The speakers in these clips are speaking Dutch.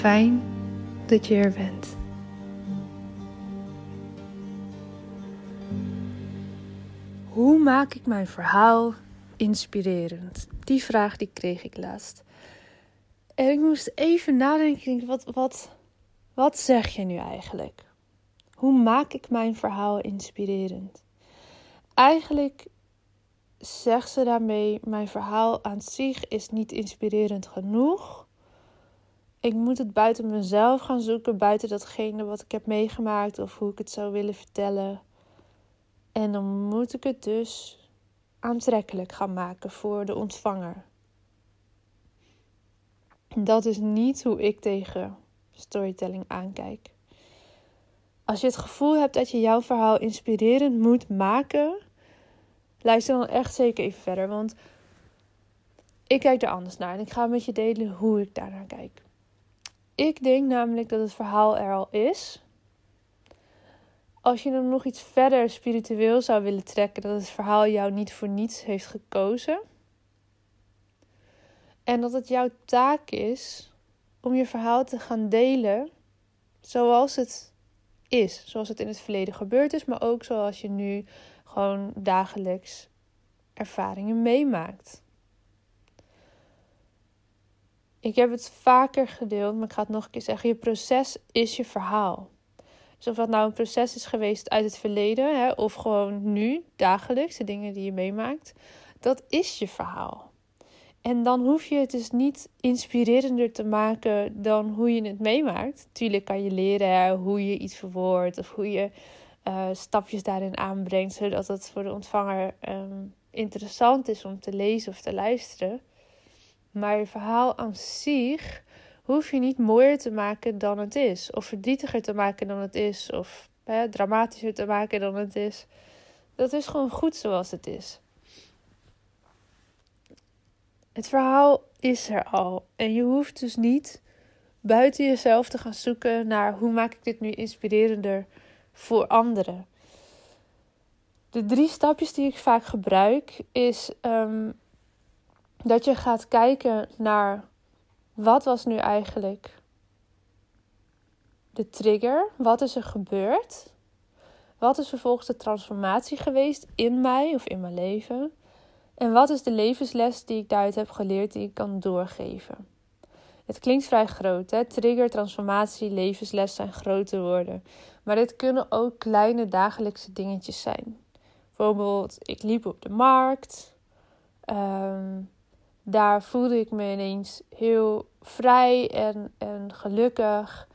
Fijn dat je er bent. Hoe maak ik mijn verhaal inspirerend? Die vraag die kreeg ik laatst. En ik moest even nadenken, wat, wat, wat zeg je nu eigenlijk? Hoe maak ik mijn verhaal inspirerend? Eigenlijk zegt ze daarmee: mijn verhaal aan zich is niet inspirerend genoeg. Ik moet het buiten mezelf gaan zoeken, buiten datgene wat ik heb meegemaakt of hoe ik het zou willen vertellen. En dan moet ik het dus aantrekkelijk gaan maken voor de ontvanger. Dat is niet hoe ik tegen storytelling aankijk. Als je het gevoel hebt dat je jouw verhaal inspirerend moet maken, luister dan echt zeker even verder. Want ik kijk er anders naar en ik ga met je delen hoe ik daarnaar kijk. Ik denk namelijk dat het verhaal er al is. Als je hem nog iets verder spiritueel zou willen trekken, dat het verhaal jou niet voor niets heeft gekozen. En dat het jouw taak is om je verhaal te gaan delen zoals het is. Zoals het in het verleden gebeurd is, maar ook zoals je nu gewoon dagelijks ervaringen meemaakt. Ik heb het vaker gedeeld, maar ik ga het nog een keer zeggen. Je proces is je verhaal. Dus of dat nou een proces is geweest uit het verleden, hè, of gewoon nu, dagelijks, de dingen die je meemaakt, dat is je verhaal. En dan hoef je het dus niet inspirerender te maken dan hoe je het meemaakt. Tuurlijk kan je leren hoe je iets verwoordt of hoe je uh, stapjes daarin aanbrengt, zodat het voor de ontvanger um, interessant is om te lezen of te luisteren. Maar je verhaal aan zich hoef je niet mooier te maken dan het is, of verdrietiger te maken dan het is, of hè, dramatischer te maken dan het is. Dat is gewoon goed zoals het is. Het verhaal is er al. En je hoeft dus niet buiten jezelf te gaan zoeken naar hoe maak ik dit nu inspirerender voor anderen. De drie stapjes die ik vaak gebruik is um, dat je gaat kijken naar wat was nu eigenlijk de trigger? Wat is er gebeurd? Wat is vervolgens de transformatie geweest in mij of in mijn leven? En wat is de levensles die ik daaruit heb geleerd die ik kan doorgeven? Het klinkt vrij groot, hè? Trigger, transformatie, levensles zijn grote woorden. Maar dit kunnen ook kleine dagelijkse dingetjes zijn. Bijvoorbeeld, ik liep op de markt. Um, daar voelde ik me ineens heel vrij en, en gelukkig.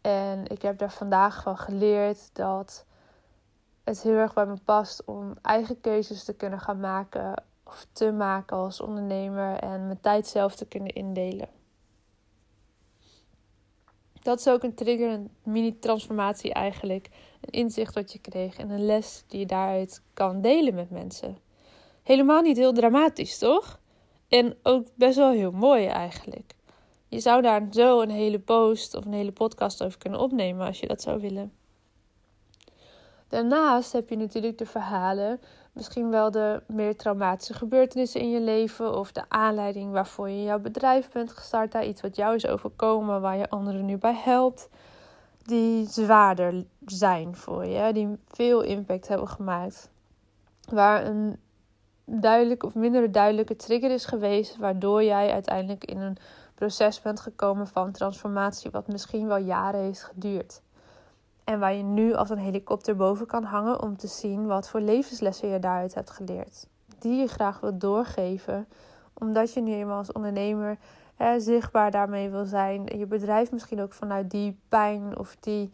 En ik heb daar vandaag van geleerd dat het heel erg bij me past om eigen keuzes te kunnen gaan maken of te maken als ondernemer en mijn tijd zelf te kunnen indelen. Dat is ook een trigger, een mini-transformatie eigenlijk. Een inzicht wat je kreeg en een les die je daaruit kan delen met mensen. Helemaal niet heel dramatisch, toch? En ook best wel heel mooi eigenlijk. Je zou daar zo een hele post of een hele podcast over kunnen opnemen als je dat zou willen. Daarnaast heb je natuurlijk de verhalen, misschien wel de meer traumatische gebeurtenissen in je leven of de aanleiding waarvoor je jouw bedrijf bent gestart, daar iets wat jou is overkomen, waar je anderen nu bij helpt, die zwaarder zijn voor je, die veel impact hebben gemaakt. Waar een duidelijk of minder duidelijke trigger is geweest, waardoor jij uiteindelijk in een proces bent gekomen van transformatie, wat misschien wel jaren heeft geduurd. En waar je nu als een helikopter boven kan hangen om te zien wat voor levenslessen je daaruit hebt geleerd. Die je graag wilt doorgeven, omdat je nu eenmaal als ondernemer hè, zichtbaar daarmee wil zijn. Je bedrijf misschien ook vanuit die pijn of die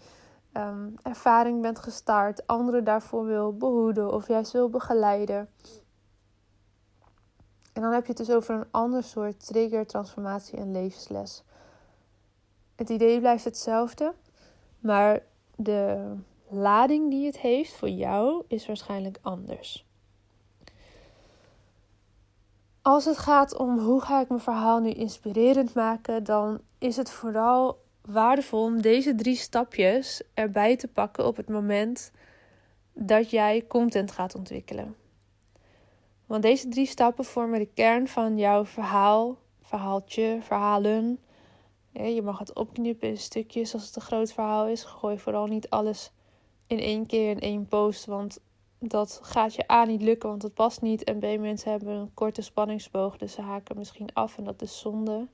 um, ervaring bent gestart. Anderen daarvoor wil behoeden of juist wil begeleiden. En dan heb je het dus over een ander soort trigger, transformatie en levensles. Het idee blijft hetzelfde, maar de lading die het heeft voor jou is waarschijnlijk anders. Als het gaat om hoe ga ik mijn verhaal nu inspirerend maken, dan is het vooral waardevol om deze drie stapjes erbij te pakken op het moment dat jij content gaat ontwikkelen. Want deze drie stappen vormen de kern van jouw verhaal, verhaaltje, verhalen. Je mag het opknippen in stukjes als het een groot verhaal is. Gooi vooral niet alles in één keer in één post, want dat gaat je A niet lukken, want het past niet. En B mensen hebben een korte spanningsboog, dus ze haken misschien af en dat is zonde.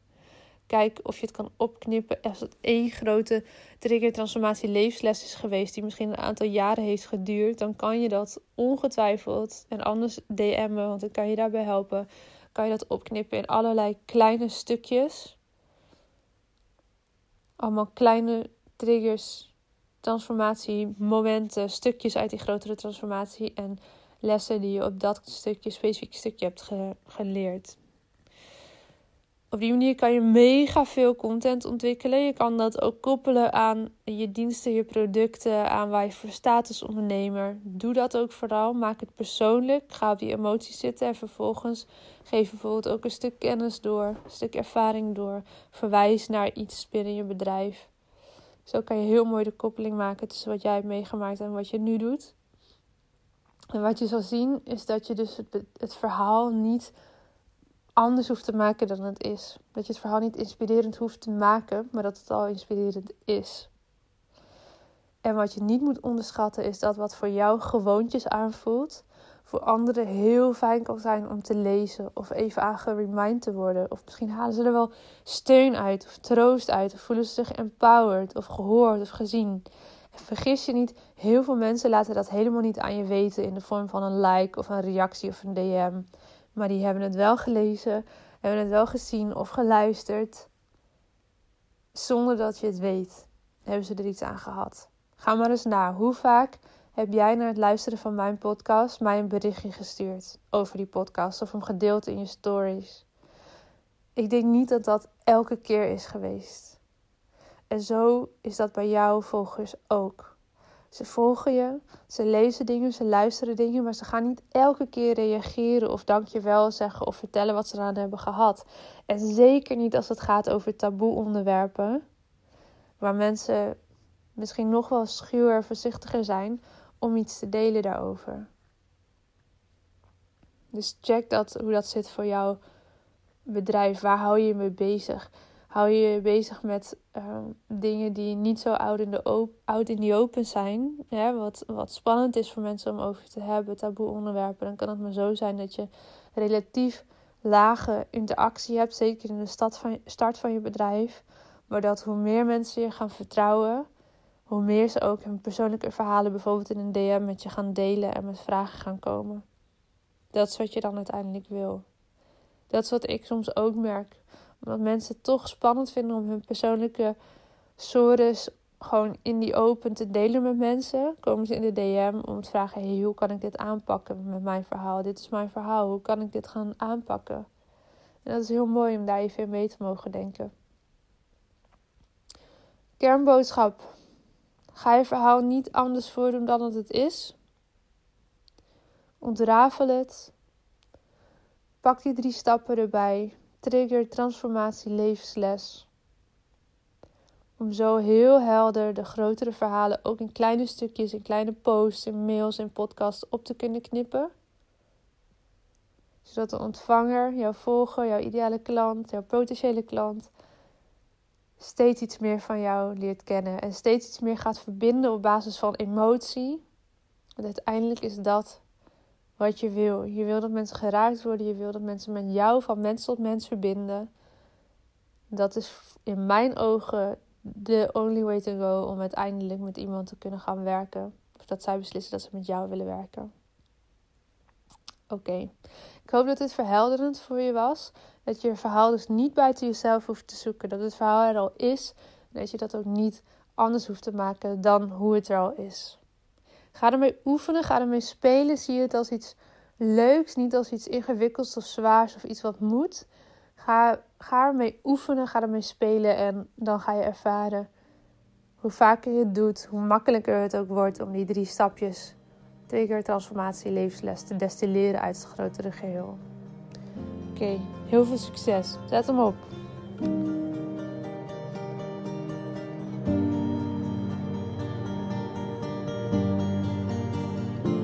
Kijk of je het kan opknippen. Als het één grote trigger transformatie levensles is geweest, die misschien een aantal jaren heeft geduurd, dan kan je dat ongetwijfeld en anders DM'en, want dan kan je daarbij helpen. Kan je dat opknippen in allerlei kleine stukjes. Allemaal kleine triggers, transformatie, momenten, stukjes uit die grotere transformatie en lessen die je op dat stukje, specifiek stukje hebt geleerd. Op die manier kan je mega veel content ontwikkelen. Je kan dat ook koppelen aan je diensten, je producten, aan waar je voor staat als ondernemer. Doe dat ook vooral. Maak het persoonlijk. Ga op die emoties zitten en vervolgens geef bijvoorbeeld ook een stuk kennis door, een stuk ervaring door. Verwijs naar iets binnen je bedrijf. Zo kan je heel mooi de koppeling maken tussen wat jij hebt meegemaakt en wat je nu doet. En wat je zal zien is dat je dus het, het verhaal niet anders hoeft te maken dan het is. Dat je het verhaal niet inspirerend hoeft te maken, maar dat het al inspirerend is. En wat je niet moet onderschatten is dat wat voor jou gewoontjes aanvoelt, voor anderen heel fijn kan zijn om te lezen of even aan geremind te worden. Of misschien halen ze er wel steun uit of troost uit of voelen ze zich empowered of gehoord of gezien. En vergis je niet, heel veel mensen laten dat helemaal niet aan je weten in de vorm van een like of een reactie of een DM. Maar die hebben het wel gelezen, hebben het wel gezien of geluisterd. Zonder dat je het weet, hebben ze er iets aan gehad. Ga maar eens na. Hoe vaak heb jij na het luisteren van mijn podcast mij een berichtje gestuurd over die podcast of hem gedeeld in je stories? Ik denk niet dat dat elke keer is geweest. En zo is dat bij jouw volgers ook. Ze volgen je, ze lezen dingen, ze luisteren dingen, maar ze gaan niet elke keer reageren of dankjewel zeggen of vertellen wat ze eraan hebben gehad. En zeker niet als het gaat over taboe onderwerpen, waar mensen misschien nog wel schuwer, voorzichtiger zijn om iets te delen daarover. Dus check dat, hoe dat zit voor jouw bedrijf. Waar hou je je mee bezig? Hou je je bezig met ehm, dingen die niet zo oud in, de oud in die open zijn. Wat, wat spannend is voor mensen om over te hebben, taboe onderwerpen. Dan kan het maar zo zijn dat je relatief lage interactie hebt. Zeker in de start van, start van je bedrijf. Maar dat hoe meer mensen je gaan vertrouwen, hoe meer ze ook hun persoonlijke verhalen bijvoorbeeld in een DM met je gaan delen en met vragen gaan komen. Dat is wat je dan uiteindelijk wil. Dat is wat ik soms ook merk. Omdat mensen het toch spannend vinden om hun persoonlijke stories gewoon in die open te delen met mensen. Komen ze in de DM om te vragen: hoe kan ik dit aanpakken met mijn verhaal? Dit is mijn verhaal. Hoe kan ik dit gaan aanpakken? En dat is heel mooi om daar even mee te mogen denken. Kernboodschap. Ga je verhaal niet anders voordoen dan dat het is. Ontrafel het. Pak die drie stappen erbij. Trigger, transformatie, levensles. Om zo heel helder de grotere verhalen ook in kleine stukjes, in kleine posts, in mails en podcasts op te kunnen knippen. Zodat de ontvanger, jouw volger, jouw ideale klant, jouw potentiële klant steeds iets meer van jou leert kennen en steeds iets meer gaat verbinden op basis van emotie. Want uiteindelijk is dat wat je wil. Je wil dat mensen geraakt worden, je wil dat mensen met jou van mens tot mens verbinden. Dat is in mijn ogen de only way to go om uiteindelijk met iemand te kunnen gaan werken. Of dat zij beslissen dat ze met jou willen werken. Oké, ik hoop dat dit verhelderend voor je was. Dat je verhaal dus niet buiten jezelf hoeft te zoeken. Dat het verhaal er al is. En dat je dat ook niet anders hoeft te maken dan hoe het er al is. Ga ermee oefenen, ga ermee spelen. Zie het als iets leuks, niet als iets ingewikkelds of zwaars of iets wat moet. Ga, ga ermee oefenen, ga ermee spelen en dan ga je ervaren hoe vaker je het doet, hoe makkelijker het ook wordt om die drie stapjes, trigger, transformatie, levensles, te destilleren uit het grotere geheel. Oké, heel veel succes. Zet hem op.